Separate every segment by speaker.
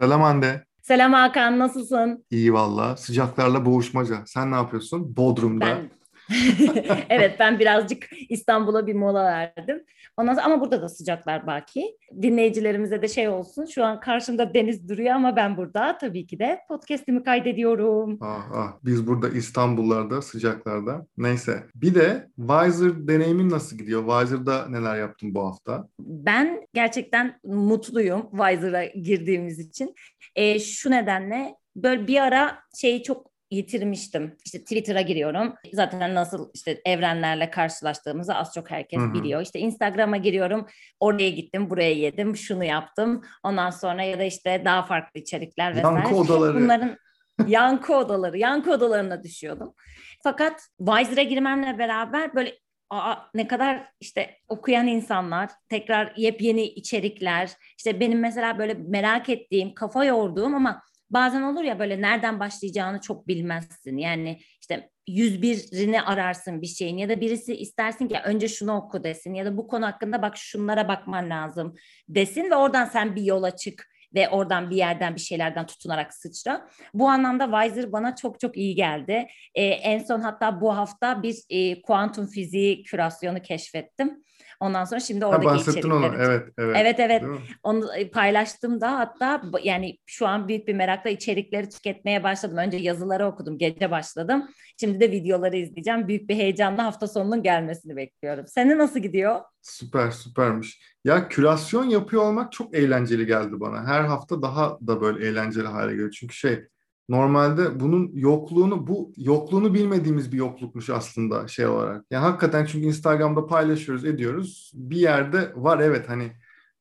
Speaker 1: Selam Hande.
Speaker 2: Selam Hakan, nasılsın?
Speaker 1: İyi valla. Sıcaklarla boğuşmaca. Sen ne yapıyorsun? Bodrum'da.
Speaker 2: Ben evet ben birazcık İstanbul'a bir mola verdim. Ondan sonra, ama burada da sıcaklar baki. Dinleyicilerimize de şey olsun. Şu an karşımda deniz duruyor ama ben burada tabii ki de podcast'imi kaydediyorum.
Speaker 1: Ah, ah. Biz burada İstanbullarda sıcaklarda. Neyse. Bir de Wiser deneyimin nasıl gidiyor? Wiser'da neler yaptın bu hafta?
Speaker 2: Ben gerçekten mutluyum Wiser'a girdiğimiz için. E, şu nedenle böyle bir ara şeyi çok yitirmiştim. İşte Twitter'a giriyorum. Zaten nasıl işte evrenlerle karşılaştığımızı az çok herkes Hı-hı. biliyor. İşte Instagram'a giriyorum. Oraya gittim, buraya yedim, şunu yaptım. Ondan sonra ya da işte daha farklı içerikler vesaire.
Speaker 1: Yankı odaları.
Speaker 2: Bunların yankı odaları, yankı odalarına düşüyordum. Fakat Wiser'a girmemle beraber böyle Aa, ne kadar işte okuyan insanlar, tekrar yepyeni içerikler, işte benim mesela böyle merak ettiğim, kafa yorduğum ama bazen olur ya böyle nereden başlayacağını çok bilmezsin. Yani işte 101'ini ararsın bir şeyin ya da birisi istersin ki önce şunu oku desin ya da bu konu hakkında bak şunlara bakman lazım desin ve oradan sen bir yola çık ve oradan bir yerden bir şeylerden tutunarak sıçra. Bu anlamda Wiser bana çok çok iyi geldi. Ee, en son hatta bu hafta bir e, kuantum fiziği kürasyonu keşfettim. Ondan sonra şimdi oradaki ha. Onu.
Speaker 1: Evet, evet.
Speaker 2: Evet, evet. Onu e, paylaştım da hatta yani şu an büyük bir merakla içerikleri tüketmeye başladım. Önce yazıları okudum, gece başladım. Şimdi de videoları izleyeceğim. Büyük bir heyecanla hafta sonunun gelmesini bekliyorum. Senin nasıl gidiyor?
Speaker 1: Süper, süpermiş. Ya kürasyon yapıyor olmak çok eğlenceli geldi bana. Her hafta daha da böyle eğlenceli hale geliyor. Çünkü şey normalde bunun yokluğunu bu yokluğunu bilmediğimiz bir yoklukmuş aslında şey olarak. Yani hakikaten çünkü Instagram'da paylaşıyoruz, ediyoruz. Bir yerde var evet hani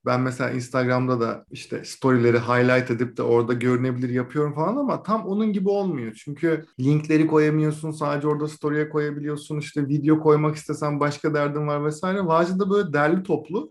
Speaker 1: ben mesela Instagram'da da işte storyleri highlight edip de orada görünebilir yapıyorum falan ama tam onun gibi olmuyor. Çünkü linkleri koyamıyorsun. Sadece orada story'e koyabiliyorsun. İşte video koymak istesen başka derdin var vesaire. Vacı'da böyle derli toplu.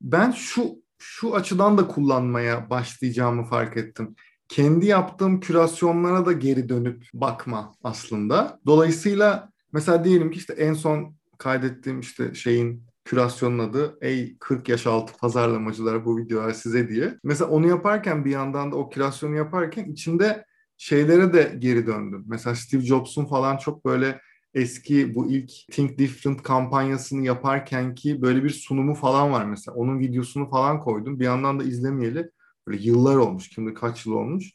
Speaker 1: Ben şu şu açıdan da kullanmaya başlayacağımı fark ettim kendi yaptığım kürasyonlara da geri dönüp bakma aslında. Dolayısıyla mesela diyelim ki işte en son kaydettiğim işte şeyin kürasyonun adı Ey 40 yaş altı pazarlamacılar bu videolar size diye. Mesela onu yaparken bir yandan da o kürasyonu yaparken içinde şeylere de geri döndüm. Mesela Steve Jobs'un falan çok böyle eski bu ilk Think Different kampanyasını yaparken ki böyle bir sunumu falan var mesela. Onun videosunu falan koydum. Bir yandan da izlemeyeli Böyle yıllar olmuş. Kim kaç yıl olmuş.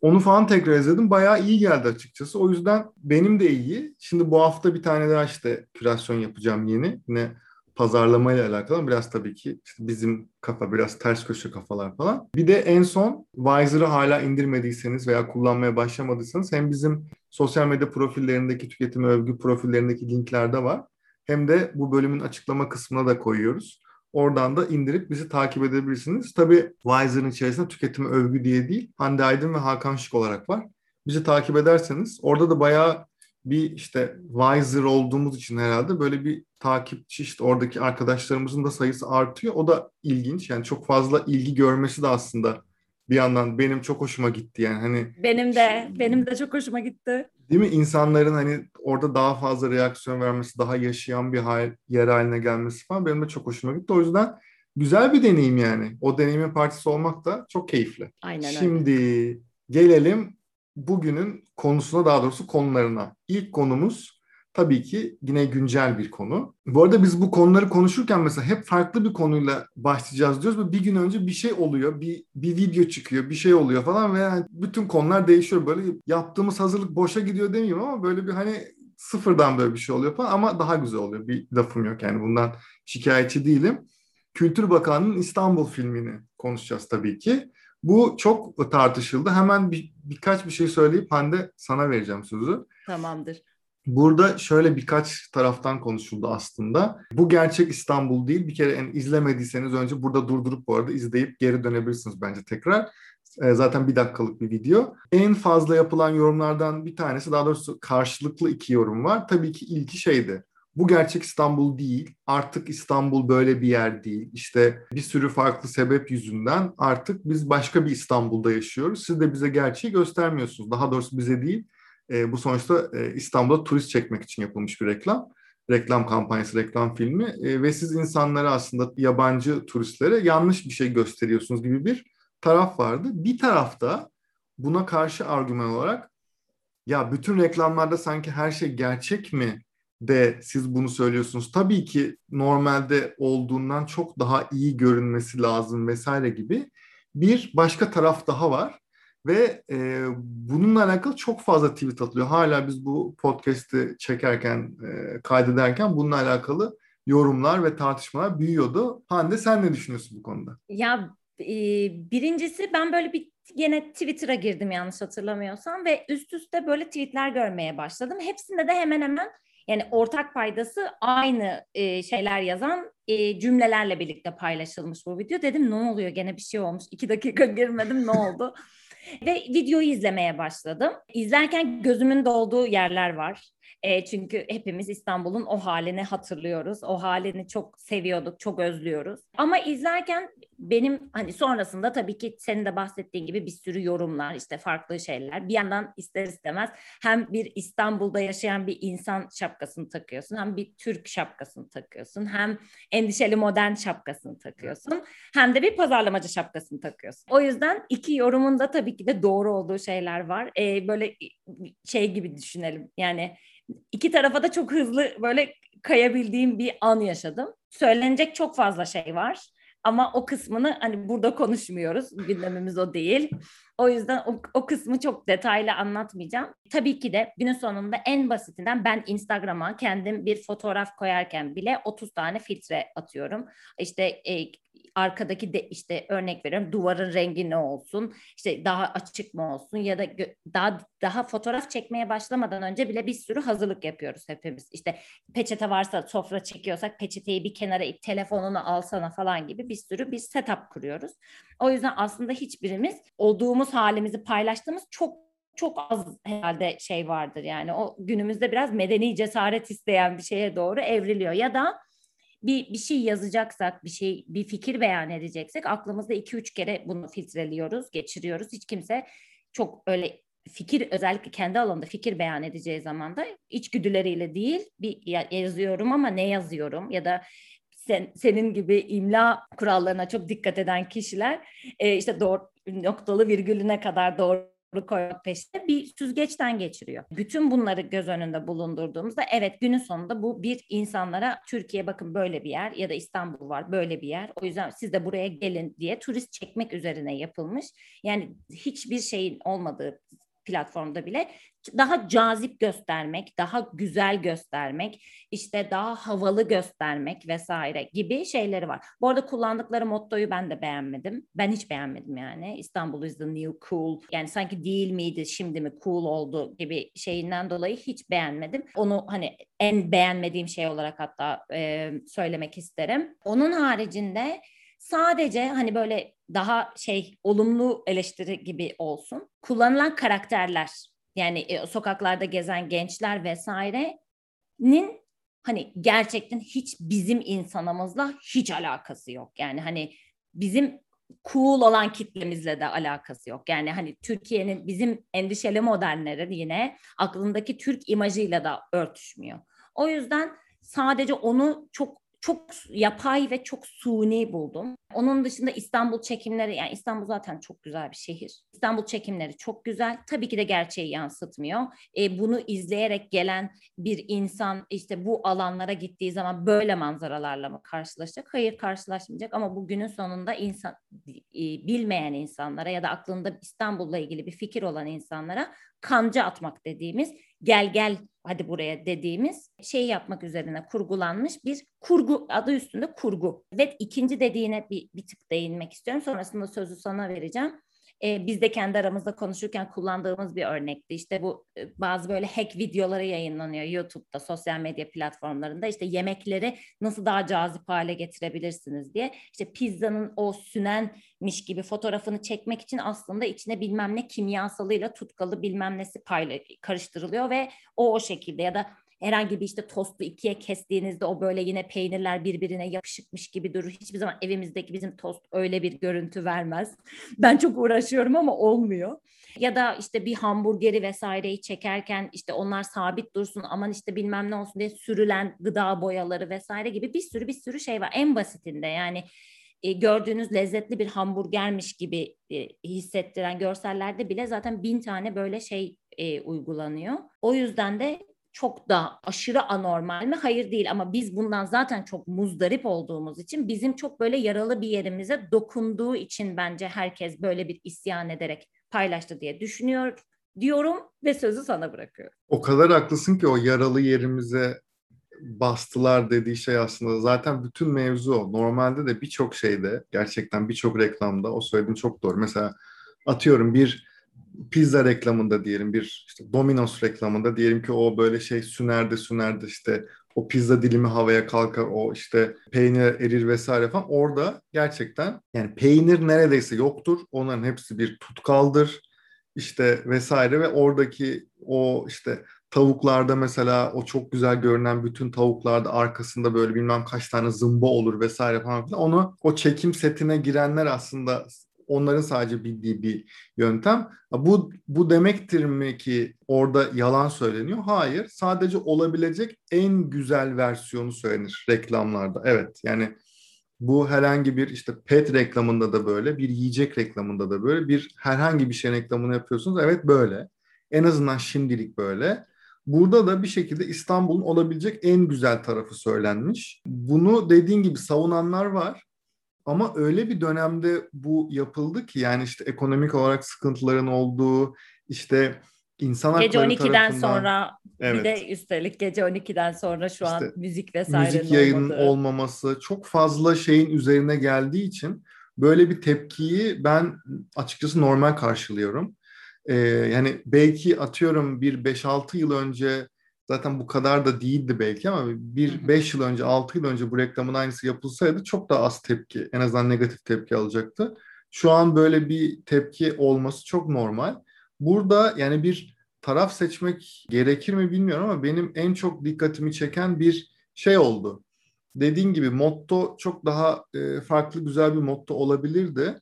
Speaker 1: Onu falan tekrar izledim. Bayağı iyi geldi açıkçası. O yüzden benim de iyi. Şimdi bu hafta bir tane daha işte kürasyon yapacağım yeni. Yine pazarlamayla alakalı biraz tabii ki işte bizim kafa biraz ters köşe kafalar falan. Bir de en son Wiser'ı hala indirmediyseniz veya kullanmaya başlamadıysanız hem bizim sosyal medya profillerindeki tüketim övgü profillerindeki linklerde var. Hem de bu bölümün açıklama kısmına da koyuyoruz. Oradan da indirip bizi takip edebilirsiniz. Tabii Wiser'ın içerisinde tüketimi övgü diye değil, Hande Aydın ve Hakan Şık olarak var. Bizi takip ederseniz orada da bayağı bir işte Wiser olduğumuz için herhalde böyle bir takipçi işte oradaki arkadaşlarımızın da sayısı artıyor. O da ilginç. Yani çok fazla ilgi görmesi de aslında bir yandan benim çok hoşuma gitti yani hani
Speaker 2: benim de benim de çok hoşuma gitti.
Speaker 1: Değil mi? İnsanların hani orada daha fazla reaksiyon vermesi, daha yaşayan bir hal, yer haline gelmesi falan benim de çok hoşuma gitti. O yüzden güzel bir deneyim yani. O deneyimin partisi olmak da çok keyifli.
Speaker 2: Aynen
Speaker 1: Şimdi öyle. gelelim bugünün konusuna daha doğrusu konularına. İlk konumuz tabii ki yine güncel bir konu. Bu arada biz bu konuları konuşurken mesela hep farklı bir konuyla başlayacağız diyoruz ve bir gün önce bir şey oluyor, bir, bir video çıkıyor, bir şey oluyor falan ve yani bütün konular değişiyor. Böyle yaptığımız hazırlık boşa gidiyor demeyeyim ama böyle bir hani sıfırdan böyle bir şey oluyor falan ama daha güzel oluyor. Bir lafım yok yani bundan şikayetçi değilim. Kültür Bakanı'nın İstanbul filmini konuşacağız tabii ki. Bu çok tartışıldı. Hemen bir, birkaç bir şey söyleyip Hande sana vereceğim sözü.
Speaker 2: Tamamdır.
Speaker 1: Burada şöyle birkaç taraftan konuşuldu aslında. Bu gerçek İstanbul değil. Bir kere yani izlemediyseniz önce burada durdurup bu arada izleyip geri dönebilirsiniz bence tekrar. E, zaten bir dakikalık bir video. En fazla yapılan yorumlardan bir tanesi, daha doğrusu karşılıklı iki yorum var. Tabii ki ilki şeydi. Bu gerçek İstanbul değil. Artık İstanbul böyle bir yer değil. İşte bir sürü farklı sebep yüzünden artık biz başka bir İstanbul'da yaşıyoruz. Siz de bize gerçeği göstermiyorsunuz. Daha doğrusu bize değil, e, bu sonuçta e, İstanbul'a turist çekmek için yapılmış bir reklam. Reklam kampanyası, reklam filmi e, ve siz insanlara aslında yabancı turistlere yanlış bir şey gösteriyorsunuz gibi bir taraf vardı. Bir tarafta buna karşı argüman olarak ya bütün reklamlarda sanki her şey gerçek mi de siz bunu söylüyorsunuz. Tabii ki normalde olduğundan çok daha iyi görünmesi lazım vesaire gibi bir başka taraf daha var. Ve e, bununla alakalı çok fazla tweet atılıyor. Hala biz bu podcast'i çekerken, e, kaydederken bununla alakalı yorumlar ve tartışmalar büyüyordu. Hande sen ne düşünüyorsun bu konuda?
Speaker 2: Ya e, birincisi ben böyle bir yine Twitter'a girdim yanlış hatırlamıyorsam ve üst üste böyle tweetler görmeye başladım. Hepsinde de hemen hemen yani ortak paydası aynı e, şeyler yazan e, cümlelerle birlikte paylaşılmış bu video. Dedim ne oluyor gene bir şey olmuş. İki dakika girmedim ne oldu? Ve videoyu izlemeye başladım. İzlerken gözümün dolduğu yerler var. E, çünkü hepimiz İstanbul'un o halini hatırlıyoruz. O halini çok seviyorduk, çok özlüyoruz. Ama izlerken benim hani sonrasında tabii ki senin de bahsettiğin gibi bir sürü yorumlar, işte farklı şeyler. Bir yandan ister istemez hem bir İstanbul'da yaşayan bir insan şapkasını takıyorsun, hem bir Türk şapkasını takıyorsun, hem endişeli modern şapkasını takıyorsun, hem de bir pazarlamacı şapkasını takıyorsun. O yüzden iki yorumun da tabii ki de doğru olduğu şeyler var. E, böyle şey gibi düşünelim. Yani iki tarafa da çok hızlı böyle kayabildiğim bir an yaşadım. Söylenecek çok fazla şey var. Ama o kısmını hani burada konuşmuyoruz. Gündemimiz o değil. O yüzden o, o kısmı çok detaylı anlatmayacağım. Tabii ki de günün sonunda en basitinden ben Instagram'a kendim bir fotoğraf koyarken bile 30 tane filtre atıyorum. İşte e, arkadaki de işte örnek veriyorum duvarın rengi ne olsun işte daha açık mı olsun ya da daha daha fotoğraf çekmeye başlamadan önce bile bir sürü hazırlık yapıyoruz hepimiz işte peçete varsa sofra çekiyorsak peçeteyi bir kenara ip telefonunu alsana falan gibi bir sürü bir setup kuruyoruz. O yüzden aslında hiçbirimiz olduğumuz halimizi paylaştığımız çok çok az herhalde şey vardır yani o günümüzde biraz medeni cesaret isteyen bir şeye doğru evriliyor ya da bir, bir şey yazacaksak, bir şey bir fikir beyan edeceksek aklımızda iki üç kere bunu filtreliyoruz, geçiriyoruz. Hiç kimse çok öyle fikir özellikle kendi alanında fikir beyan edeceği zaman da içgüdüleriyle değil bir yazıyorum ama ne yazıyorum ya da sen, senin gibi imla kurallarına çok dikkat eden kişiler e, işte doğru noktalı virgülüne kadar doğru koymak peşinde bir süzgeçten geçiriyor. Bütün bunları göz önünde bulundurduğumuzda evet günün sonunda bu bir insanlara Türkiye bakın böyle bir yer ya da İstanbul var böyle bir yer. O yüzden siz de buraya gelin diye turist çekmek üzerine yapılmış. Yani hiçbir şeyin olmadığı platformda bile daha cazip göstermek, daha güzel göstermek, işte daha havalı göstermek vesaire gibi şeyleri var. Bu arada kullandıkları mottoyu ben de beğenmedim. Ben hiç beğenmedim yani. İstanbul is the new cool. Yani sanki değil miydi şimdi mi cool oldu gibi şeyinden dolayı hiç beğenmedim. Onu hani en beğenmediğim şey olarak hatta e, söylemek isterim. Onun haricinde sadece hani böyle daha şey olumlu eleştiri gibi olsun. Kullanılan karakterler yani e, sokaklarda gezen gençler vesairenin hani gerçekten hiç bizim insanımızla hiç alakası yok. Yani hani bizim cool olan kitlemizle de alakası yok. Yani hani Türkiye'nin bizim endişeli modernlerin yine aklındaki Türk imajıyla da örtüşmüyor. O yüzden sadece onu çok çok yapay ve çok suni buldum. Onun dışında İstanbul çekimleri yani İstanbul zaten çok güzel bir şehir. İstanbul çekimleri çok güzel. Tabii ki de gerçeği yansıtmıyor. E, bunu izleyerek gelen bir insan işte bu alanlara gittiği zaman böyle manzaralarla mı karşılaşacak? Hayır karşılaşmayacak ama bugünün sonunda insan e, bilmeyen insanlara ya da aklında İstanbul'la ilgili bir fikir olan insanlara kanca atmak dediğimiz gel gel hadi buraya dediğimiz şey yapmak üzerine kurgulanmış bir kurgu adı üstünde kurgu. Ve ikinci dediğine bir, bir tık değinmek istiyorum. Sonrasında sözü sana vereceğim e, biz de kendi aramızda konuşurken kullandığımız bir örnekti. İşte bu e, bazı böyle hack videoları yayınlanıyor YouTube'da, sosyal medya platformlarında. İşte yemekleri nasıl daha cazip hale getirebilirsiniz diye. İşte pizzanın o sünenmiş gibi fotoğrafını çekmek için aslında içine bilmem ne kimyasalıyla tutkalı bilmem nesi payla karıştırılıyor ve o o şekilde ya da herhangi bir işte tostu ikiye kestiğinizde o böyle yine peynirler birbirine yapışıkmış gibi durur. Hiçbir zaman evimizdeki bizim tost öyle bir görüntü vermez. Ben çok uğraşıyorum ama olmuyor. Ya da işte bir hamburgeri vesaireyi çekerken işte onlar sabit dursun aman işte bilmem ne olsun diye sürülen gıda boyaları vesaire gibi bir sürü bir sürü şey var. En basitinde yani e, gördüğünüz lezzetli bir hamburgermiş gibi e, hissettiren görsellerde bile zaten bin tane böyle şey e, uygulanıyor. O yüzden de çok da aşırı anormal mi? Hayır değil ama biz bundan zaten çok muzdarip olduğumuz için bizim çok böyle yaralı bir yerimize dokunduğu için bence herkes böyle bir isyan ederek paylaştı diye düşünüyor diyorum ve sözü sana bırakıyorum.
Speaker 1: O kadar haklısın ki o yaralı yerimize bastılar dediği şey aslında zaten bütün mevzu o. Normalde de birçok şeyde gerçekten birçok reklamda o söylediğin çok doğru. Mesela atıyorum bir pizza reklamında diyelim bir işte Domino's reklamında diyelim ki o böyle şey sünerde sünerde işte. O pizza dilimi havaya kalkar o işte peynir erir vesaire falan. Orada gerçekten yani peynir neredeyse yoktur. Onların hepsi bir tutkaldır işte vesaire ve oradaki o işte tavuklarda mesela o çok güzel görünen bütün tavuklarda arkasında böyle bilmem kaç tane zımba olur vesaire falan filan. Onu o çekim setine girenler aslında onların sadece bildiği bir yöntem. Bu bu demektir mi ki orada yalan söyleniyor? Hayır. Sadece olabilecek en güzel versiyonu söylenir reklamlarda. Evet. Yani bu herhangi bir işte pet reklamında da böyle, bir yiyecek reklamında da böyle, bir herhangi bir şey reklamını yapıyorsunuz. Evet böyle. En azından şimdilik böyle. Burada da bir şekilde İstanbul'un olabilecek en güzel tarafı söylenmiş. Bunu dediğin gibi savunanlar var. Ama öyle bir dönemde bu yapıldı ki yani işte ekonomik olarak sıkıntıların olduğu, işte insan hakları
Speaker 2: Gece 12'den
Speaker 1: tarafından,
Speaker 2: sonra evet. bir de üstelik gece 12'den sonra şu işte, an müzik vesaire
Speaker 1: müzik yayının olmaması çok fazla şeyin üzerine geldiği için böyle bir tepkiyi ben açıkçası normal karşılıyorum. Ee, yani belki atıyorum bir 5-6 yıl önce zaten bu kadar da değildi belki ama bir 5 yıl önce 6 yıl önce bu reklamın aynısı yapılsaydı çok daha az tepki en azından negatif tepki alacaktı. Şu an böyle bir tepki olması çok normal. Burada yani bir taraf seçmek gerekir mi bilmiyorum ama benim en çok dikkatimi çeken bir şey oldu. Dediğin gibi motto çok daha e, farklı güzel bir motto olabilirdi.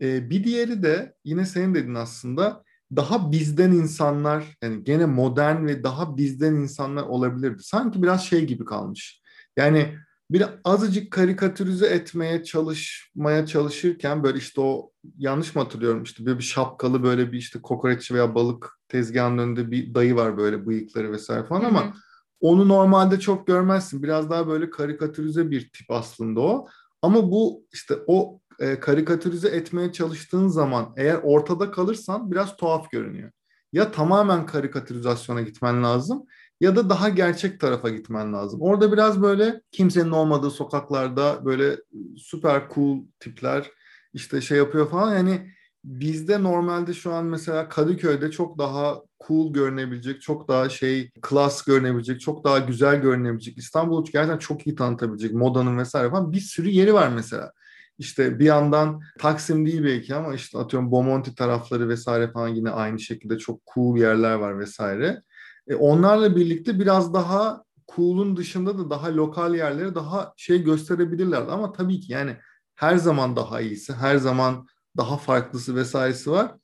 Speaker 1: E, bir diğeri de yine senin dedin aslında daha bizden insanlar yani gene modern ve daha bizden insanlar olabilirdi. Sanki biraz şey gibi kalmış. Yani bir azıcık karikatürize etmeye çalışmaya çalışırken böyle işte o yanlış mı hatırlıyorum işte böyle bir şapkalı böyle bir işte kokoreç veya balık tezgahının önünde bir dayı var böyle bıyıkları vesaire falan Hı-hı. ama onu normalde çok görmezsin. Biraz daha böyle karikatürize bir tip aslında o. Ama bu işte o e, karikatürize etmeye çalıştığın zaman eğer ortada kalırsan biraz tuhaf görünüyor. Ya tamamen karikatürizasyona gitmen lazım ya da daha gerçek tarafa gitmen lazım. Orada biraz böyle kimsenin olmadığı sokaklarda böyle süper cool tipler işte şey yapıyor falan. Yani bizde normalde şu an mesela Kadıköy'de çok daha cool görünebilecek, çok daha şey klas görünebilecek, çok daha güzel görünebilecek, İstanbul'u gerçekten çok iyi tanıtabilecek modanın vesaire falan bir sürü yeri var mesela. İşte bir yandan Taksim değil belki ama işte atıyorum Bomonti tarafları vesaire falan yine aynı şekilde çok cool yerler var vesaire. E onlarla birlikte biraz daha cool'un dışında da daha lokal yerleri daha şey gösterebilirler. Ama tabii ki yani her zaman daha iyisi, her zaman daha farklısı vesairesi var.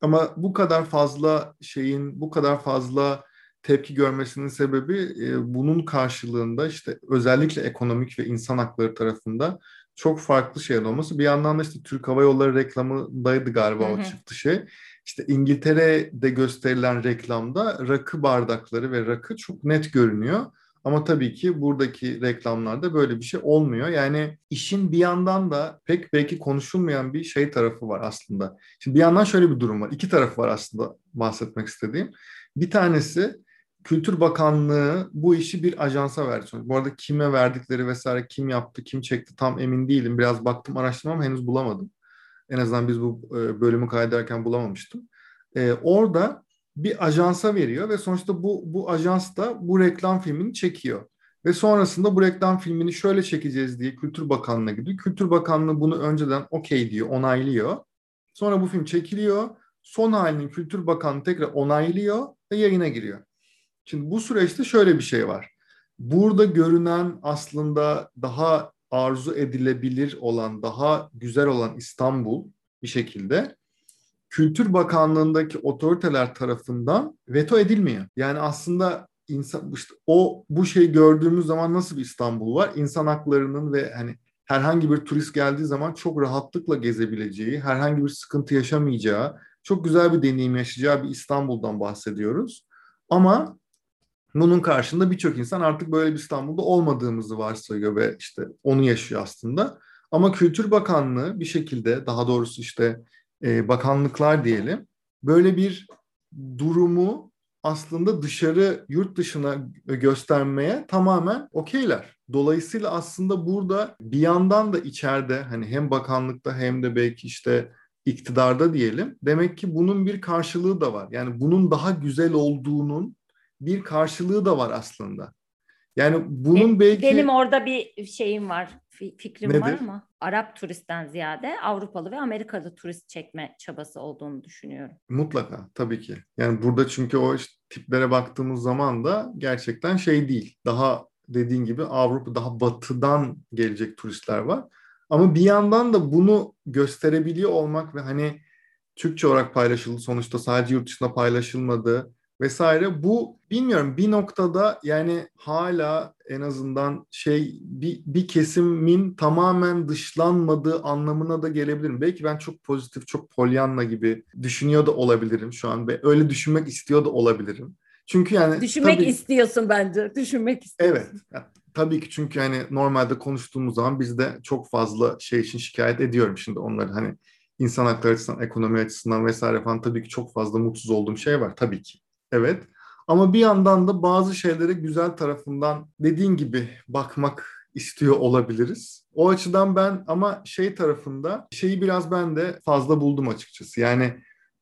Speaker 1: Ama bu kadar fazla şeyin, bu kadar fazla tepki görmesinin sebebi e, bunun karşılığında işte özellikle ekonomik ve insan hakları tarafında çok farklı şeyler olması. Bir yandan da işte Türk Hava Yolları reklamındaydı galiba hı hı. o çıktı şey. İşte İngiltere'de gösterilen reklamda rakı bardakları ve rakı çok net görünüyor. Ama tabii ki buradaki reklamlarda böyle bir şey olmuyor. Yani işin bir yandan da pek belki konuşulmayan bir şey tarafı var aslında. Şimdi bir yandan şöyle bir durum var. İki tarafı var aslında bahsetmek istediğim. Bir tanesi Kültür Bakanlığı bu işi bir ajansa verdi. Bu arada kime verdikleri vesaire kim yaptı, kim çekti tam emin değilim. Biraz baktım araştırmam henüz bulamadım. En azından biz bu e, bölümü kaydederken bulamamıştım. Ee, orada bir ajansa veriyor ve sonuçta bu, bu ajans da bu reklam filmini çekiyor. Ve sonrasında bu reklam filmini şöyle çekeceğiz diye Kültür Bakanlığı'na gidiyor. Kültür Bakanlığı bunu önceden okey diyor, onaylıyor. Sonra bu film çekiliyor. Son halini Kültür Bakanlığı tekrar onaylıyor ve yayına giriyor. Şimdi bu süreçte şöyle bir şey var. Burada görünen aslında daha arzu edilebilir olan, daha güzel olan İstanbul bir şekilde Kültür Bakanlığı'ndaki otoriteler tarafından veto edilmiyor. Yani aslında insan işte o bu şey gördüğümüz zaman nasıl bir İstanbul var? İnsan haklarının ve hani herhangi bir turist geldiği zaman çok rahatlıkla gezebileceği, herhangi bir sıkıntı yaşamayacağı, çok güzel bir deneyim yaşayacağı bir İstanbul'dan bahsediyoruz. Ama bunun karşında birçok insan artık böyle bir İstanbul'da olmadığımızı varsayıyor ve işte onu yaşıyor aslında. Ama Kültür Bakanlığı bir şekilde daha doğrusu işte e, bakanlıklar diyelim böyle bir durumu aslında dışarı yurt dışına göstermeye tamamen okeyler. Dolayısıyla aslında burada bir yandan da içeride hani hem bakanlıkta hem de belki işte iktidarda diyelim. Demek ki bunun bir karşılığı da var. Yani bunun daha güzel olduğunun bir karşılığı da var aslında. Yani bunun belki...
Speaker 2: Benim orada bir şeyim var, fikrim Nedir? var ama Arap turistten ziyade Avrupalı ve Amerikalı turist çekme çabası olduğunu düşünüyorum.
Speaker 1: Mutlaka tabii ki. Yani burada çünkü o işte tiplere baktığımız zaman da gerçekten şey değil. Daha dediğin gibi Avrupa daha batıdan gelecek turistler var. Ama bir yandan da bunu gösterebiliyor olmak ve hani Türkçe olarak paylaşıldı sonuçta sadece yurt dışında paylaşılmadı vesaire. Bu bilmiyorum bir noktada yani hala en azından şey bir, bir kesimin tamamen dışlanmadığı anlamına da gelebilirim. Belki ben çok pozitif, çok polyanla gibi düşünüyor da olabilirim şu an ve öyle düşünmek istiyor da olabilirim. Çünkü yani
Speaker 2: düşünmek tabii, istiyorsun bence. Düşünmek istiyorsun.
Speaker 1: Evet. Yani, tabii ki çünkü hani normalde konuştuğumuz zaman biz de çok fazla şey için şikayet ediyorum şimdi onları hani insan hakları açısından, ekonomi açısından vesaire falan tabii ki çok fazla mutsuz olduğum şey var tabii ki. Evet. Ama bir yandan da bazı şeylere güzel tarafından dediğin gibi bakmak istiyor olabiliriz. O açıdan ben ama şey tarafında şeyi biraz ben de fazla buldum açıkçası. Yani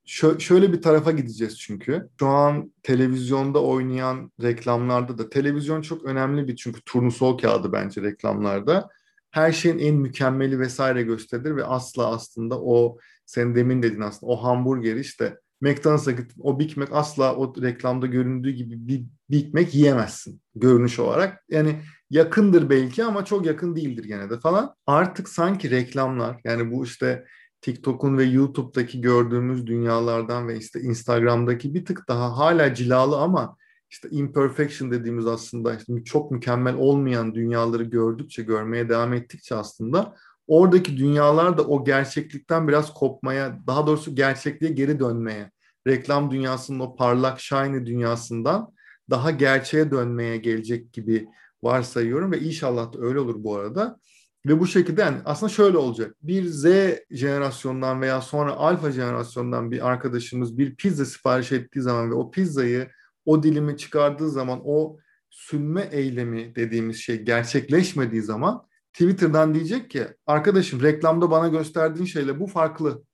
Speaker 1: şö- şöyle bir tarafa gideceğiz çünkü. Şu an televizyonda oynayan reklamlarda da televizyon çok önemli bir çünkü turnusol kağıdı bence reklamlarda. Her şeyin en mükemmeli vesaire gösterilir ve asla aslında o sen demin dedin aslında o hamburger işte McDonald's'a git o Big Mac asla o reklamda göründüğü gibi bir Big Mac yiyemezsin görünüş olarak. Yani yakındır belki ama çok yakın değildir gene de falan. Artık sanki reklamlar yani bu işte TikTok'un ve YouTube'daki gördüğümüz dünyalardan ve işte Instagram'daki bir tık daha hala cilalı ama işte imperfection dediğimiz aslında işte çok mükemmel olmayan dünyaları gördükçe, görmeye devam ettikçe aslında oradaki dünyalar da o gerçeklikten biraz kopmaya, daha doğrusu gerçekliğe geri dönmeye, reklam dünyasının o parlak, shiny dünyasından daha gerçeğe dönmeye gelecek gibi varsayıyorum ve inşallah da öyle olur bu arada. Ve bu şekilde yani aslında şöyle olacak. Bir Z jenerasyondan veya sonra alfa jenerasyondan bir arkadaşımız bir pizza sipariş ettiği zaman ve o pizzayı o dilimi çıkardığı zaman o sünme eylemi dediğimiz şey gerçekleşmediği zaman Twitter'dan diyecek ki arkadaşım reklamda bana gösterdiğin şeyle bu farklı.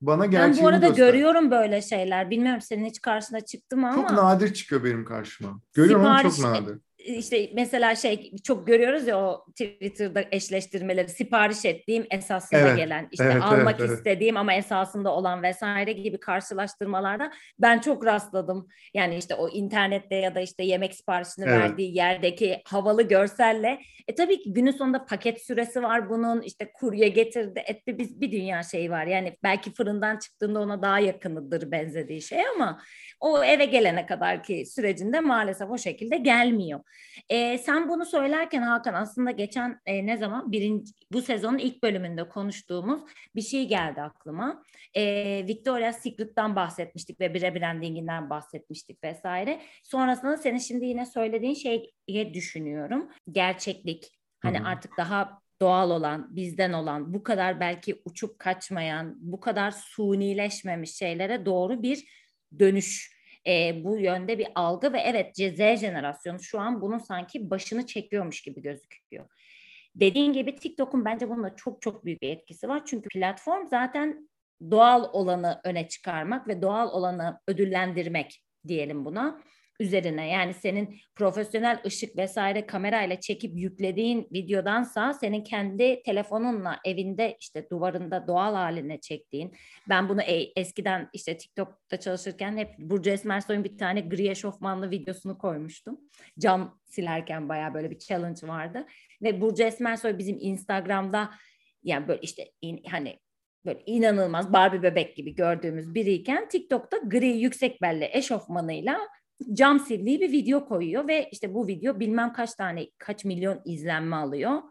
Speaker 1: Bana gerçeğini
Speaker 2: Ben bu arada
Speaker 1: göster.
Speaker 2: görüyorum böyle şeyler. Bilmiyorum senin hiç karşına çıktı mı ama.
Speaker 1: Çok nadir çıkıyor benim karşıma. Görüyorum Sipariş, ama çok nadir
Speaker 2: işte mesela şey çok görüyoruz ya o Twitter'da eşleştirmeleri sipariş ettiğim esasında evet, gelen işte evet, almak evet, istediğim evet. ama esasında olan vesaire gibi karşılaştırmalarda ben çok rastladım. Yani işte o internette ya da işte yemek siparişini evet. verdiği yerdeki havalı görselle e tabii ki günün sonunda paket süresi var bunun işte kurye getirdi etti biz bir dünya şey var. Yani belki fırından çıktığında ona daha yakınıdır benzediği şey ama o eve gelene kadar ki sürecinde maalesef o şekilde gelmiyor. E, sen bunu söylerken Hakan aslında geçen e, ne zaman birinci, bu sezonun ilk bölümünde konuştuğumuz bir şey geldi aklıma. E, Victoria's Secret'tan bahsetmiştik ve Bire Branding'inden bahsetmiştik vesaire. Sonrasında senin şimdi yine söylediğin şeye düşünüyorum. Gerçeklik. Hani hmm. artık daha doğal olan, bizden olan, bu kadar belki uçup kaçmayan, bu kadar sunileşmemiş şeylere doğru bir dönüş e, bu yönde bir algı ve evet Z jenerasyonu şu an bunun sanki başını çekiyormuş gibi gözüküyor. Dediğin gibi TikTok'un bence bununla çok çok büyük bir etkisi var. Çünkü platform zaten doğal olanı öne çıkarmak ve doğal olanı ödüllendirmek diyelim buna üzerine yani senin profesyonel ışık vesaire kamerayla çekip yüklediğin videodansa senin kendi telefonunla evinde işte duvarında doğal haline çektiğin ben bunu e- eskiden işte TikTok'ta çalışırken hep Burcu Esmersoy'un bir tane gri eşofmanlı videosunu koymuştum. Cam silerken baya böyle bir challenge vardı ve Burcu Esmersoy bizim Instagram'da yani böyle işte in, hani böyle inanılmaz Barbie bebek gibi gördüğümüz biriyken TikTok'ta gri yüksek belli eşofmanıyla cam sildiği bir video koyuyor ve işte bu video bilmem kaç tane kaç milyon izlenme alıyor.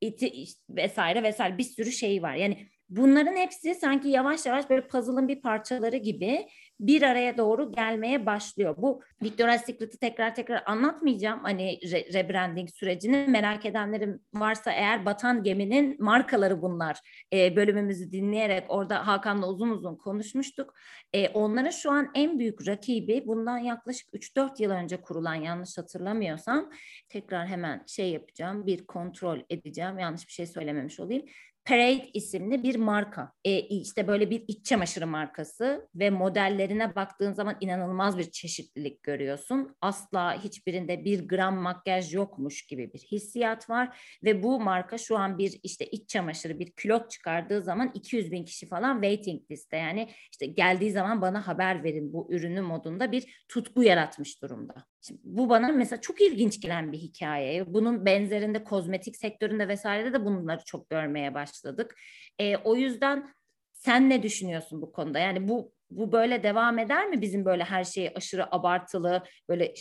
Speaker 2: iti vesaire vesaire bir sürü şey var. Yani bunların hepsi sanki yavaş yavaş böyle puzzle'ın bir parçaları gibi bir araya doğru gelmeye başlıyor. Bu Victoria's Secret'ı tekrar tekrar anlatmayacağım. Hani re- rebranding sürecini merak edenlerim varsa eğer batan geminin markaları bunlar. E, bölümümüzü dinleyerek orada Hakan'la uzun uzun konuşmuştuk. E, onların şu an en büyük rakibi bundan yaklaşık 3-4 yıl önce kurulan yanlış hatırlamıyorsam tekrar hemen şey yapacağım bir kontrol edeceğim yanlış bir şey söylememiş olayım. Parade isimli bir marka. E, işte böyle bir iç çamaşırı markası ve modellerine baktığın zaman inanılmaz bir çeşitlilik görüyorsun. Asla hiçbirinde bir gram makyaj yokmuş gibi bir hissiyat var ve bu marka şu an bir işte iç çamaşırı bir külot çıkardığı zaman 200 bin kişi falan waiting liste yani işte geldiği zaman bana haber verin bu ürünü modunda bir tutku yaratmış durumda. Şimdi bu bana mesela çok ilginç gelen bir hikaye. Bunun benzerinde kozmetik sektöründe vesairede de bunları çok görmeye başladık. E, o yüzden sen ne düşünüyorsun bu konuda? Yani bu bu böyle devam eder mi bizim böyle her şeyi aşırı abartılı böyle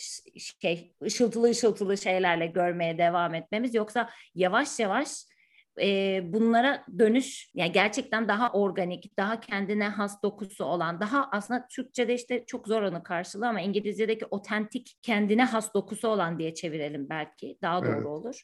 Speaker 2: şey ışıltılı ışıltılı şeylerle görmeye devam etmemiz yoksa yavaş yavaş e, bunlara dönüş yani gerçekten daha organik, daha kendine has dokusu olan, daha aslında Türkçe'de işte çok zor onu karşılığı ama İngilizce'deki otentik kendine has dokusu olan diye çevirelim belki daha doğru evet. olur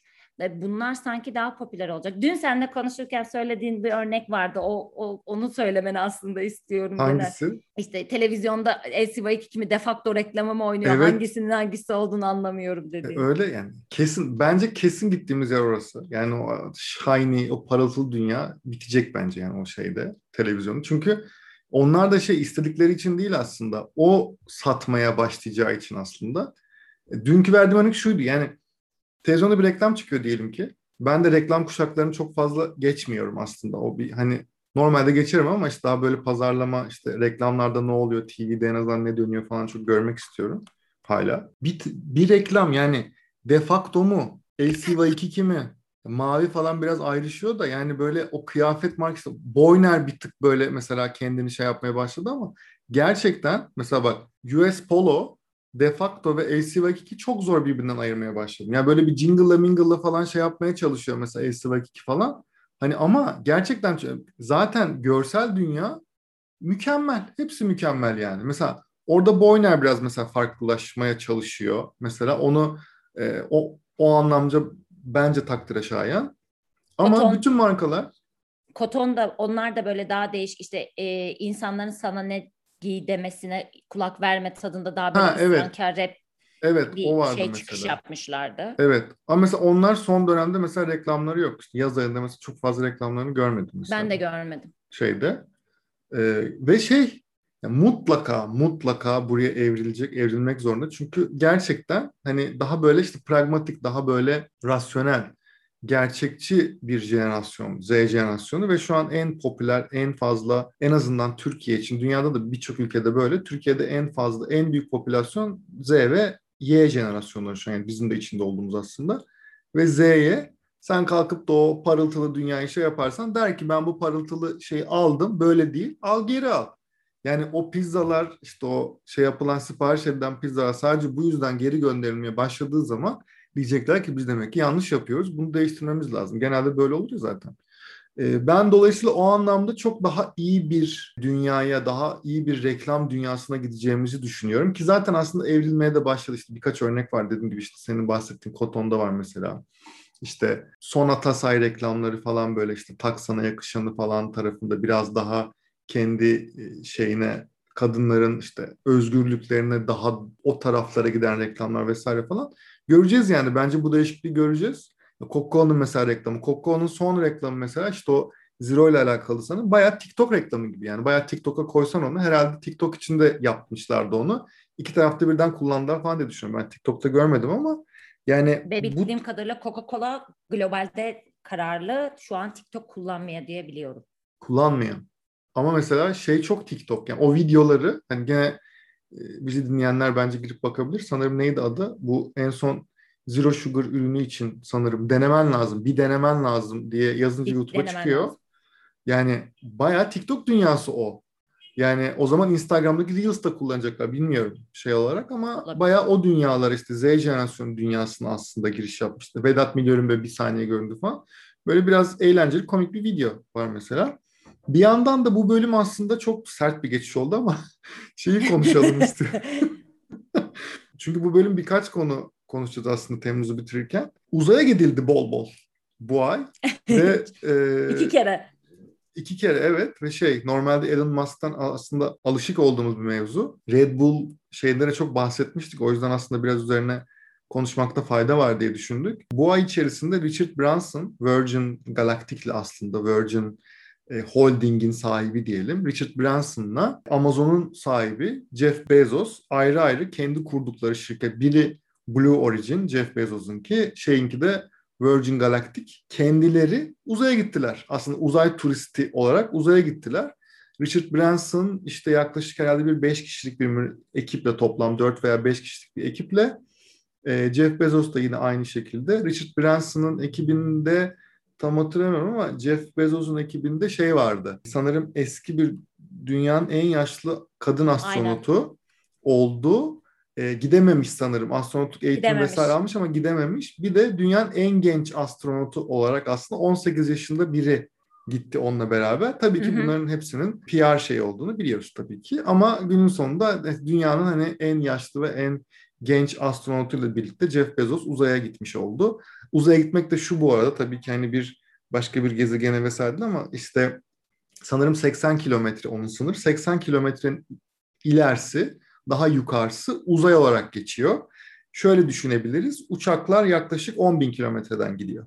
Speaker 2: bunlar sanki daha popüler olacak. Dün seninle konuşurken söylediğin bir örnek vardı. O, o onu söylemeni aslında istiyorum.
Speaker 1: Hangisi?
Speaker 2: Yine. İşte televizyonda LCY2 kimi defakto reklamı mı oynuyor? Evet. Hangisinin hangisi olduğunu anlamıyorum dedi.
Speaker 1: Öyle yani. Kesin bence kesin gittiğimiz yer orası. Yani o shiny, o parıltılı dünya bitecek bence yani o şeyde televizyonu. Çünkü onlar da şey istedikleri için değil aslında. O satmaya başlayacağı için aslında. E, dünkü verdiğim örnek şuydu yani televizyonda bir reklam çıkıyor diyelim ki. Ben de reklam kuşaklarını çok fazla geçmiyorum aslında. O bir hani normalde geçerim ama işte daha böyle pazarlama işte reklamlarda ne oluyor, TV'de en azından ne dönüyor falan çok görmek istiyorum hala. Bir, bir reklam yani defakto mu? LCY2 mi? Mavi falan biraz ayrışıyor da yani böyle o kıyafet markası Boyner bir tık böyle mesela kendini şey yapmaya başladı ama gerçekten mesela bak US Polo de facto ve LCV2 çok zor birbirinden ayırmaya başladım. Yani böyle bir jingle'la mingle'la falan şey yapmaya çalışıyor mesela LCV2 falan. Hani ama gerçekten zaten görsel dünya mükemmel. Hepsi mükemmel yani. Mesela orada Boyner biraz mesela farklılaşmaya çalışıyor. Mesela onu e, o o anlamda bence takdire şayan. Ama Koton, bütün markalar
Speaker 2: Koton da onlar da böyle daha değişik işte e, insanların sana ne giy demesine kulak verme tadında daha böyle ha, evet. rap
Speaker 1: Evet,
Speaker 2: bir
Speaker 1: o vardı
Speaker 2: şey
Speaker 1: mesela.
Speaker 2: çıkış yapmışlardı.
Speaker 1: Evet. Ama mesela onlar son dönemde mesela reklamları yok. İşte yaz ayında mesela çok fazla reklamlarını görmedim mesela.
Speaker 2: Ben de görmedim.
Speaker 1: Şeyde. Ee, ve şey yani mutlaka mutlaka buraya evrilecek, evrilmek zorunda. Çünkü gerçekten hani daha böyle işte pragmatik, daha böyle rasyonel gerçekçi bir jenerasyon, Z jenerasyonu ve şu an en popüler, en fazla en azından Türkiye için, dünyada da birçok ülkede böyle. Türkiye'de en fazla, en büyük popülasyon Z ve Y jenerasyonları şu an yani bizim de içinde olduğumuz aslında. Ve Z'ye sen kalkıp da o parıltılı dünyayı şey yaparsan der ki ben bu parıltılı şeyi aldım böyle değil al geri al. Yani o pizzalar işte o şey yapılan sipariş edilen pizzalar sadece bu yüzden geri gönderilmeye başladığı zaman diyecekler ki biz demek ki yanlış yapıyoruz. Bunu değiştirmemiz lazım. Genelde böyle oluyor zaten. Ee, ben dolayısıyla o anlamda çok daha iyi bir dünyaya, daha iyi bir reklam dünyasına gideceğimizi düşünüyorum. Ki zaten aslında evrilmeye de başladı. İşte birkaç örnek var dediğim gibi işte senin bahsettiğin Koton'da var mesela. İşte Sonata say reklamları falan böyle işte taksana yakışanı falan tarafında biraz daha kendi e, şeyine kadınların işte özgürlüklerine daha o taraflara giden reklamlar vesaire falan göreceğiz yani. Bence bu değişikliği göreceğiz. Coca-Cola'nın mesela reklamı. Coca-Cola'nın son reklamı mesela işte o Zero ile alakalı sanırım. Bayağı TikTok reklamı gibi yani. Bayağı TikTok'a koysan onu. Herhalde TikTok için de yapmışlardı onu. İki tarafta birden kullandılar falan diye düşünüyorum. Ben TikTok'ta görmedim ama yani
Speaker 2: Ve bildiğim bu... kadarıyla Coca-Cola globalde kararlı şu an TikTok kullanmaya diye biliyorum.
Speaker 1: Kullanmayan. Ama mesela şey çok TikTok yani o videoları hani gene bizi dinleyenler bence girip bakabilir. Sanırım neydi adı? Bu en son Zero Sugar ürünü için sanırım denemen lazım. Bir denemen lazım diye yazınca YouTube'a çıkıyor. Lazım. Yani bayağı TikTok dünyası o. Yani o zaman Instagram'daki Reels da kullanacaklar bilmiyorum şey olarak ama Olabilir. bayağı o dünyalar işte Z jenerasyonu dünyasına aslında giriş yapmıştı. Vedat Milor'un böyle bir saniye göründü falan. Böyle biraz eğlenceli, komik bir video var mesela. Bir yandan da bu bölüm aslında çok sert bir geçiş oldu ama şeyi konuşalım istiyorum. Çünkü bu bölüm birkaç konu konuşacağız aslında Temmuz'u bitirirken. Uzaya gidildi bol bol bu ay.
Speaker 2: Ve e, iki kere.
Speaker 1: İki kere evet ve şey normalde Elon Musk'tan aslında alışık olduğumuz bir mevzu. Red Bull şeylere çok bahsetmiştik. O yüzden aslında biraz üzerine konuşmakta fayda var diye düşündük. Bu ay içerisinde Richard Branson, Virgin Galactic'le aslında Virgin e, Holding'in sahibi diyelim. Richard Branson'la Amazon'un sahibi Jeff Bezos ayrı ayrı kendi kurdukları şirket. Biri Blue Origin, Jeff Bezos'un ki şeyinki de Virgin Galactic. Kendileri uzaya gittiler. Aslında uzay turisti olarak uzaya gittiler. Richard Branson işte yaklaşık herhalde bir 5 kişilik bir ekiple toplam 4 veya 5 kişilik bir ekiple Jeff Bezos da yine aynı şekilde. Richard Branson'ın ekibinde tam hatırlamıyorum ama Jeff Bezos'un ekibinde şey vardı. Sanırım eski bir dünyanın en yaşlı kadın astronotu Aynen. oldu. E, gidememiş sanırım. Astronotluk eğitim gidememiş. vesaire almış ama gidememiş. Bir de dünyanın en genç astronotu olarak aslında 18 yaşında biri gitti onunla beraber. Tabii ki hı hı. bunların hepsinin PR şey olduğunu biliyoruz tabii ki. Ama günün sonunda dünyanın hani en yaşlı ve en genç astronotuyla birlikte Jeff Bezos uzaya gitmiş oldu. Uzaya gitmek de şu bu arada tabii ki hani bir başka bir gezegene vesaire ama işte sanırım 80 kilometre onun sınır. 80 kilometrenin ilerisi daha yukarısı uzay olarak geçiyor. Şöyle düşünebiliriz. Uçaklar yaklaşık 10 bin kilometreden gidiyor.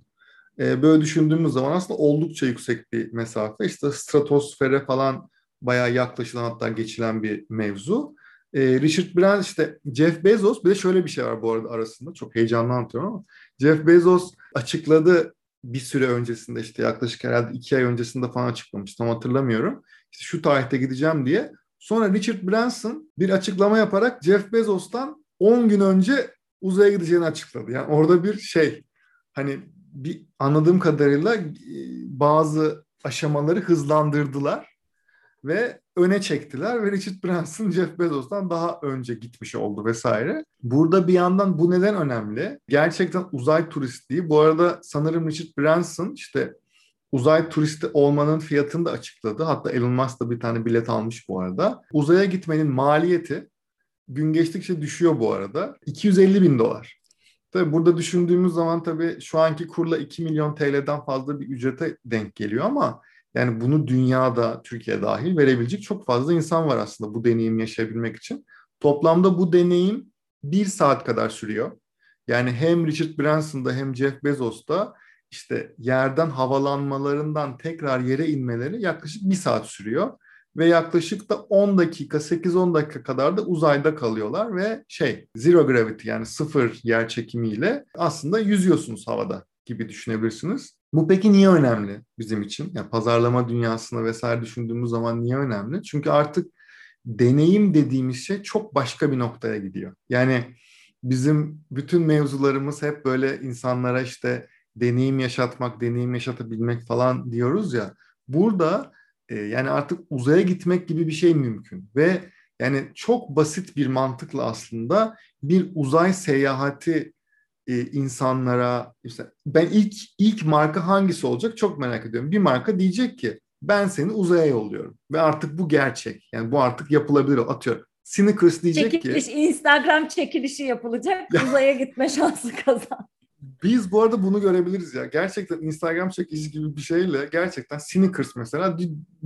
Speaker 1: Ee, böyle düşündüğümüz zaman aslında oldukça yüksek bir mesafe. İşte stratosfere falan bayağı yaklaşılan hatta geçilen bir mevzu. Ee, Richard Branson işte Jeff Bezos bir de şöyle bir şey var bu arada arasında çok heyecanlı anlatıyorum ama Jeff Bezos açıkladı bir süre öncesinde işte yaklaşık herhalde iki ay öncesinde falan açıklamış tam hatırlamıyorum. İşte şu tarihte gideceğim diye. Sonra Richard Branson bir açıklama yaparak Jeff Bezos'tan 10 gün önce uzaya gideceğini açıkladı. Yani orada bir şey hani bir anladığım kadarıyla e, bazı aşamaları hızlandırdılar ve öne çektiler ve Richard Branson Jeff Bezos'tan daha önce gitmiş oldu vesaire. Burada bir yandan bu neden önemli? Gerçekten uzay turistliği. Bu arada sanırım Richard Branson işte uzay turisti olmanın fiyatını da açıkladı. Hatta Elon Musk da bir tane bilet almış bu arada. Uzaya gitmenin maliyeti gün geçtikçe düşüyor bu arada. 250 bin dolar. Tabii burada düşündüğümüz zaman tabii şu anki kurla 2 milyon TL'den fazla bir ücrete denk geliyor ama yani bunu dünyada, Türkiye dahil verebilecek çok fazla insan var aslında bu deneyim yaşayabilmek için. Toplamda bu deneyim bir saat kadar sürüyor. Yani hem Richard Branson'da hem Jeff Bezos'ta işte yerden havalanmalarından tekrar yere inmeleri yaklaşık bir saat sürüyor. Ve yaklaşık da 10 dakika, 8-10 dakika kadar da uzayda kalıyorlar ve şey zero gravity yani sıfır yer çekimiyle aslında yüzüyorsunuz havada gibi düşünebilirsiniz. Bu peki niye önemli bizim için? Yani pazarlama dünyasına vesaire düşündüğümüz zaman niye önemli? Çünkü artık deneyim dediğimiz şey çok başka bir noktaya gidiyor. Yani bizim bütün mevzularımız hep böyle insanlara işte deneyim yaşatmak, deneyim yaşatabilmek falan diyoruz ya. Burada e, yani artık uzaya gitmek gibi bir şey mümkün ve yani çok basit bir mantıkla aslında bir uzay seyahati e, insanlara işte ben ilk ilk marka hangisi olacak çok merak ediyorum. Bir marka diyecek ki ben seni uzaya yolluyorum ve artık bu gerçek. Yani bu artık yapılabilir. Atıyor. Snickers diyecek
Speaker 2: Çekiliş,
Speaker 1: ki
Speaker 2: Instagram çekilişi yapılacak. uzaya gitme şansı kazan.
Speaker 1: Biz bu arada bunu görebiliriz ya. Gerçekten Instagram çekilişi gibi bir şeyle gerçekten Snickers mesela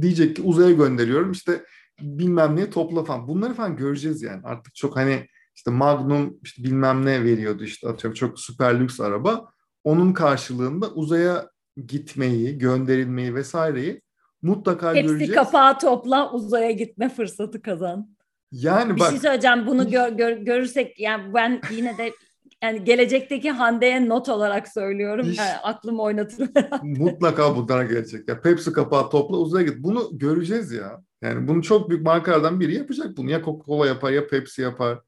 Speaker 1: diyecek ki uzaya gönderiyorum işte bilmem ne topla falan. Bunları falan göreceğiz yani. Artık çok hani işte Magnum işte bilmem ne veriyordu işte atıyorum çok süper lüks araba. Onun karşılığında uzaya gitmeyi, gönderilmeyi vesaireyi mutlaka
Speaker 2: Hepsi
Speaker 1: göreceğiz.
Speaker 2: Hepsi kapağı topla uzaya gitme fırsatı kazan.
Speaker 1: Yani
Speaker 2: bir
Speaker 1: bak,
Speaker 2: şey söyleyeceğim bunu gör, gör, görürsek yani ben yine de yani gelecekteki Hande'ye not olarak söylüyorum. İş, yani aklım oynatır.
Speaker 1: mutlaka bunlara gelecek. Ya Pepsi kapağı topla uzaya git. Bunu göreceğiz ya. Yani bunu çok büyük markalardan biri yapacak bunu. Ya Coca-Cola yapar ya Pepsi yapar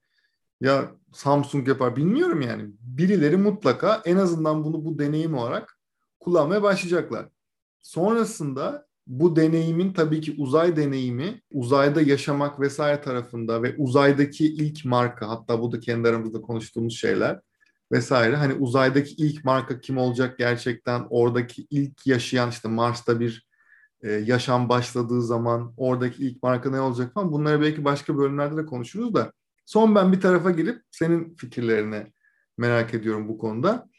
Speaker 1: ya Samsung yapar bilmiyorum yani. Birileri mutlaka en azından bunu bu deneyim olarak kullanmaya başlayacaklar. Sonrasında bu deneyimin tabii ki uzay deneyimi, uzayda yaşamak vesaire tarafında ve uzaydaki ilk marka hatta bu da kendi aramızda konuştuğumuz şeyler. vesaire. Hani uzaydaki ilk marka kim olacak gerçekten? Oradaki ilk yaşayan işte Mars'ta bir e, yaşam başladığı zaman oradaki ilk marka ne olacak falan. Bunları belki başka bölümlerde de konuşuruz da. Son ben bir tarafa girip senin fikirlerini merak ediyorum bu konuda.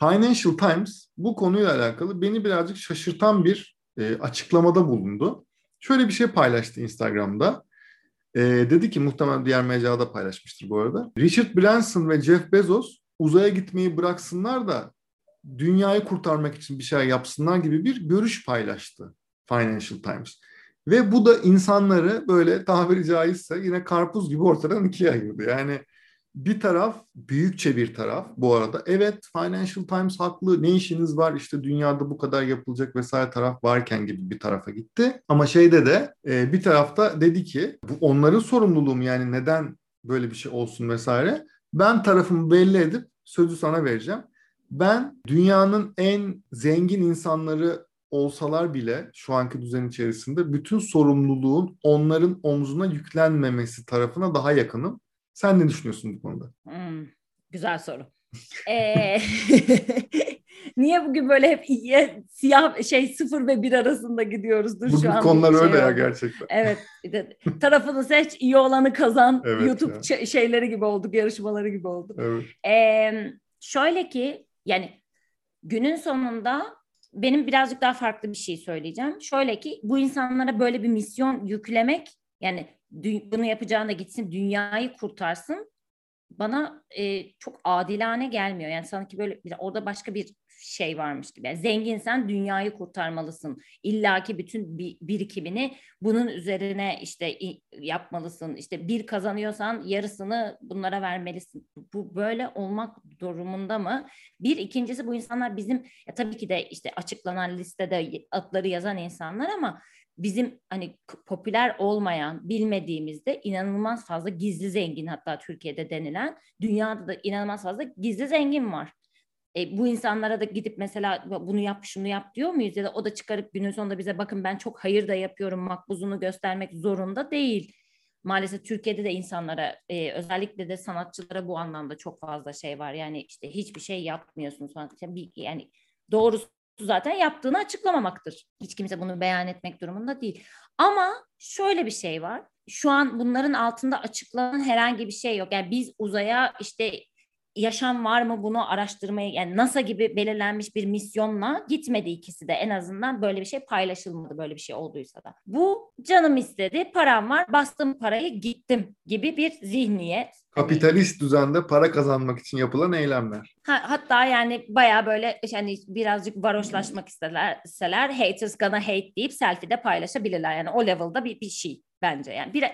Speaker 1: Financial Times bu konuyla alakalı beni birazcık şaşırtan bir e, açıklamada bulundu. Şöyle bir şey paylaştı Instagram'da. E, dedi ki muhtemelen diğer mecrada paylaşmıştır bu arada. Richard Branson ve Jeff Bezos uzaya gitmeyi bıraksınlar da dünyayı kurtarmak için bir şey yapsınlar gibi bir görüş paylaştı Financial Times. Ve bu da insanları böyle tabiri caizse yine karpuz gibi ortadan ikiye ayırdı. Yani bir taraf büyükçe bir taraf bu arada. Evet Financial Times haklı ne işiniz var işte dünyada bu kadar yapılacak vesaire taraf varken gibi bir tarafa gitti. Ama şeyde de e, bir tarafta dedi ki bu onların sorumluluğum yani neden böyle bir şey olsun vesaire. Ben tarafımı belli edip sözü sana vereceğim. Ben dünyanın en zengin insanları olsalar bile şu anki düzen içerisinde bütün sorumluluğun onların omzuna yüklenmemesi tarafına daha yakınım. Sen ne düşünüyorsun bu konuda?
Speaker 2: Hmm, güzel soru. ee, niye bugün böyle hep iyiye, siyah şey sıfır ve bir arasında gidiyoruz?
Speaker 1: Dur bugün şu an konular şey öyle oldu. ya gerçekten.
Speaker 2: Evet. tarafını seç, iyi olanı kazan. Evet YouTube ya. şeyleri gibi olduk, yarışmaları gibi oldu. Evet. Ee, şöyle ki yani günün sonunda benim birazcık daha farklı bir şey söyleyeceğim. Şöyle ki bu insanlara böyle bir misyon yüklemek yani bunu yapacağına gitsin dünyayı kurtarsın bana e, çok adilane gelmiyor. Yani sanki böyle orada başka bir şey varmış gibi. Yani zenginsen dünyayı kurtarmalısın. İlla ki bütün bir, birikimini bunun üzerine işte yapmalısın. İşte bir kazanıyorsan yarısını bunlara vermelisin. Bu böyle olmak durumunda mı? Bir ikincisi bu insanlar bizim ya tabii ki de işte açıklanan listede adları yazan insanlar ama bizim hani popüler olmayan, bilmediğimizde inanılmaz fazla gizli zengin hatta Türkiye'de denilen, dünyada da inanılmaz fazla gizli zengin var. E, bu insanlara da gidip mesela bunu yap şunu yap diyor muyuz ya da o da çıkarıp günün sonunda bize bakın ben çok hayır da yapıyorum makbuzunu göstermek zorunda değil. Maalesef Türkiye'de de insanlara e, özellikle de sanatçılara bu anlamda çok fazla şey var. Yani işte hiçbir şey yapmıyorsun sanatçı. Yani doğrusu zaten yaptığını açıklamamaktır. Hiç kimse bunu beyan etmek durumunda değil. Ama şöyle bir şey var. Şu an bunların altında açıklanan herhangi bir şey yok. Yani biz uzaya işte yaşam var mı bunu araştırmaya yani NASA gibi belirlenmiş bir misyonla gitmedi ikisi de en azından böyle bir şey paylaşılmadı böyle bir şey olduysa da. Bu canım istedi param var bastım parayı gittim gibi bir zihniyet.
Speaker 1: Kapitalist düzende para kazanmak için yapılan eylemler.
Speaker 2: Ha, hatta yani baya böyle hani birazcık varoşlaşmak isterler haters gonna hate deyip selfie'de paylaşabilirler. Yani o level'da bir, bir şey bence. Yani bir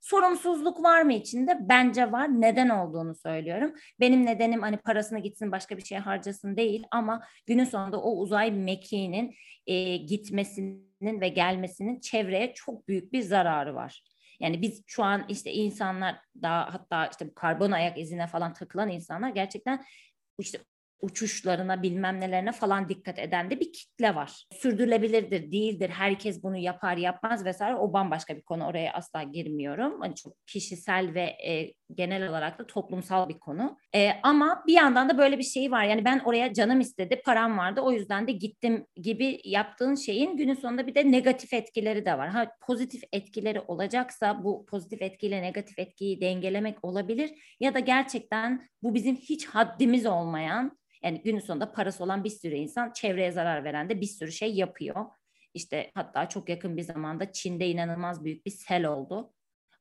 Speaker 2: sorumsuzluk var mı içinde? Bence var. Neden olduğunu söylüyorum. Benim nedenim hani parasına gitsin başka bir şeye harcasın değil ama günün sonunda o uzay mekiğinin e, gitmesinin ve gelmesinin çevreye çok büyük bir zararı var. Yani biz şu an işte insanlar daha hatta işte karbon ayak izine falan takılan insanlar gerçekten işte uçuşlarına bilmem nelerine falan dikkat eden de bir kitle var. Sürdürülebilirdir, değildir, herkes bunu yapar yapmaz vesaire o bambaşka bir konu oraya asla girmiyorum. Hani çok kişisel ve e, genel olarak da toplumsal bir konu. E, ama bir yandan da böyle bir şey var yani ben oraya canım istedi, param vardı o yüzden de gittim gibi yaptığın şeyin günün sonunda bir de negatif etkileri de var. Ha pozitif etkileri olacaksa bu pozitif etkiyle negatif etkiyi dengelemek olabilir ya da gerçekten bu bizim hiç haddimiz olmayan yani günün sonunda parası olan bir sürü insan çevreye zarar veren de bir sürü şey yapıyor. İşte hatta çok yakın bir zamanda Çin'de inanılmaz büyük bir sel oldu.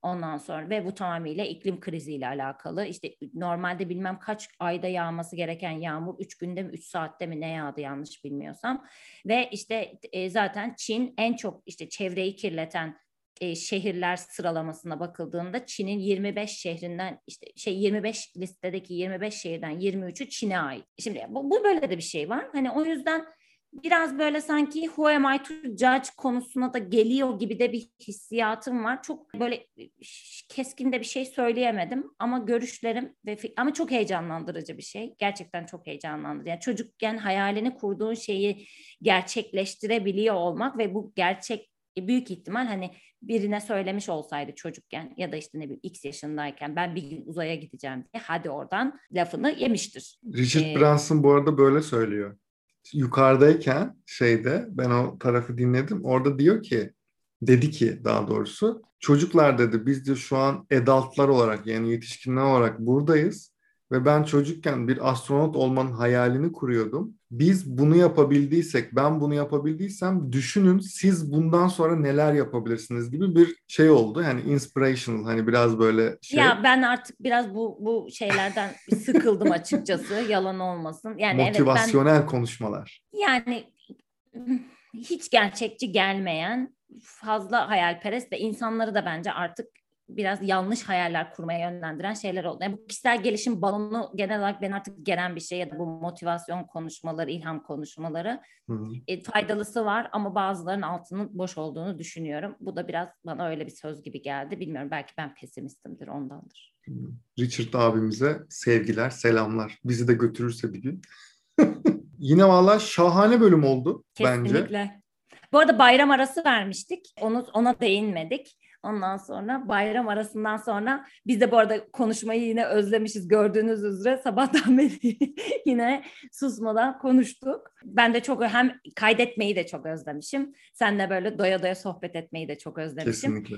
Speaker 2: Ondan sonra ve bu tamamıyla iklim kriziyle alakalı. İşte normalde bilmem kaç ayda yağması gereken yağmur 3 günde mi 3 saatte mi ne yağdı yanlış bilmiyorsam. Ve işte e, zaten Çin en çok işte çevreyi kirleten e, şehirler sıralamasına bakıldığında Çin'in 25 şehrinden işte şey 25 listedeki 25 şehirden 23'ü Çin'e ait. Şimdi bu, bu böyle de bir şey var. Hani o yüzden biraz böyle sanki who am I to judge konusuna da geliyor gibi de bir hissiyatım var. Çok böyle keskin de bir şey söyleyemedim ama görüşlerim ve ama çok heyecanlandırıcı bir şey. Gerçekten çok heyecanlandırıcı. Yani çocukken hayalini kurduğun şeyi gerçekleştirebiliyor olmak ve bu gerçek e, büyük ihtimal hani birine söylemiş olsaydı çocukken ya da işte ne bileyim x yaşındayken ben bir gün uzaya gideceğim diye hadi oradan lafını yemiştir.
Speaker 1: Richard ee, Branson bu arada böyle söylüyor. Yukarıdayken şeyde ben o tarafı dinledim. Orada diyor ki dedi ki daha doğrusu çocuklar dedi biz de şu an adultlar olarak yani yetişkinler olarak buradayız ve ben çocukken bir astronot olmanın hayalini kuruyordum. Biz bunu yapabildiysek, ben bunu yapabildiysem düşünün siz bundan sonra neler yapabilirsiniz gibi bir şey oldu. Yani inspirational hani biraz böyle şey.
Speaker 2: Ya ben artık biraz bu bu şeylerden sıkıldım açıkçası. Yalan olmasın. Yani
Speaker 1: motivasyonel
Speaker 2: evet ben,
Speaker 1: konuşmalar.
Speaker 2: Yani hiç gerçekçi gelmeyen, fazla hayalperest ve insanları da bence artık biraz yanlış hayaller kurmaya yönlendiren şeyler oldu. Yani bu kişisel gelişim balonu genel olarak ben artık gelen bir şey ya da bu motivasyon konuşmaları, ilham konuşmaları e, faydalısı var ama bazılarının altının boş olduğunu düşünüyorum. Bu da biraz bana öyle bir söz gibi geldi. Bilmiyorum belki ben pesimistimdir ondandır.
Speaker 1: Richard abimize sevgiler, selamlar. Bizi de götürürse bir gün. Yine valla şahane bölüm oldu
Speaker 2: Kesinlikle.
Speaker 1: bence.
Speaker 2: Bu arada bayram arası vermiştik. Onu ona değinmedik. Ondan sonra bayram arasından sonra biz de bu arada konuşmayı yine özlemişiz gördüğünüz üzere sabahtan beri yine susmadan konuştuk. Ben de çok hem kaydetmeyi de çok özlemişim. Senle böyle doya doya sohbet etmeyi de çok özlemişim.
Speaker 1: Kesinlikle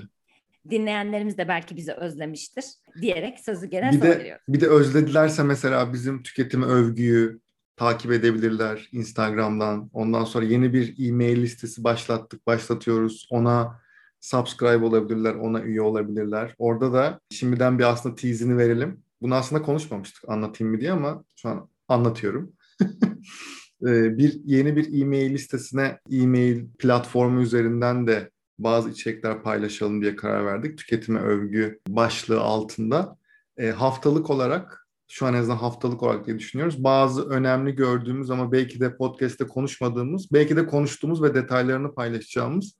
Speaker 2: dinleyenlerimiz de belki bizi özlemiştir diyerek sözü gene
Speaker 1: bir
Speaker 2: de, veriyorum.
Speaker 1: Bir de özledilerse mesela bizim tüketimi övgüyü takip edebilirler Instagram'dan. Ondan sonra yeni bir e-mail listesi başlattık, başlatıyoruz. Ona subscribe olabilirler, ona üye olabilirler. Orada da şimdiden bir aslında tease'ini verelim. Bunu aslında konuşmamıştık anlatayım mı diye ama şu an anlatıyorum. Ee, bir yeni bir e-mail listesine e-mail platformu üzerinden de bazı içerikler paylaşalım diye karar verdik. Tüketime övgü başlığı altında. E, haftalık olarak şu an en azından haftalık olarak diye düşünüyoruz. Bazı önemli gördüğümüz ama belki de podcast'te konuşmadığımız, belki de konuştuğumuz ve detaylarını paylaşacağımız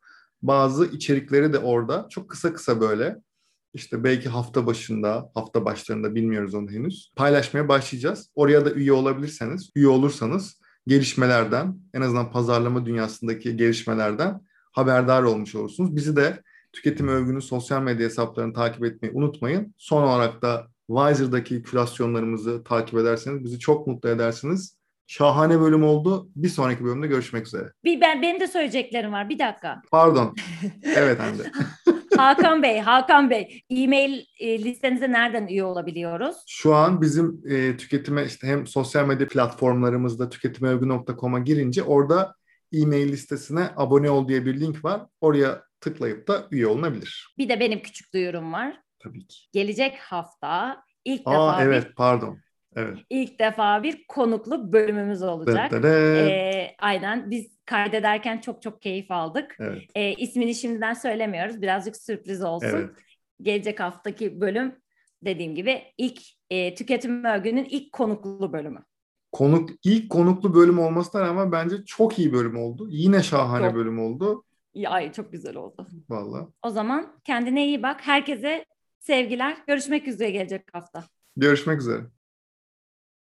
Speaker 1: bazı içerikleri de orada çok kısa kısa böyle işte belki hafta başında, hafta başlarında bilmiyoruz onu henüz. Paylaşmaya başlayacağız. Oraya da üye olabilirseniz, üye olursanız gelişmelerden, en azından pazarlama dünyasındaki gelişmelerden haberdar olmuş olursunuz. Bizi de Tüketim Övgü'nün sosyal medya hesaplarını takip etmeyi unutmayın. Son olarak da Wiser'daki kürasyonlarımızı takip ederseniz bizi çok mutlu edersiniz. Şahane bölüm oldu. Bir sonraki bölümde görüşmek üzere.
Speaker 2: Bir ben benim de söyleyeceklerim var. Bir dakika.
Speaker 1: Pardon. Evet Hande.
Speaker 2: Hakan Bey, Hakan Bey, e-mail e, listenize nereden üye olabiliyoruz?
Speaker 1: Şu an bizim e, tüketime işte hem sosyal medya platformlarımızda tüketimövgü.com'a girince orada e-mail listesine abone ol diye bir link var. Oraya tıklayıp da üye olunabilir.
Speaker 2: Bir de benim küçük duyurum var.
Speaker 1: Tabii ki.
Speaker 2: Gelecek hafta ilk
Speaker 1: Aa,
Speaker 2: defa
Speaker 1: evet bir... pardon. Evet.
Speaker 2: İlk defa bir konuklu bölümümüz olacak. Ee, aynen biz kaydederken çok çok keyif aldık.
Speaker 1: Evet.
Speaker 2: Ee, ismini şimdiden söylemiyoruz. Birazcık sürpriz olsun. Evet. Gelecek haftaki bölüm dediğim gibi ilk e, tüketim örgünün ilk konuklu bölümü.
Speaker 1: Konuk ilk konuklu bölüm olmasına rağmen bence çok iyi bölüm oldu. Yine şahane çok. bölüm oldu.
Speaker 2: Ay çok güzel oldu.
Speaker 1: Vallahi.
Speaker 2: O zaman kendine iyi bak. Herkese sevgiler. Görüşmek üzere gelecek hafta.
Speaker 1: Görüşmek üzere.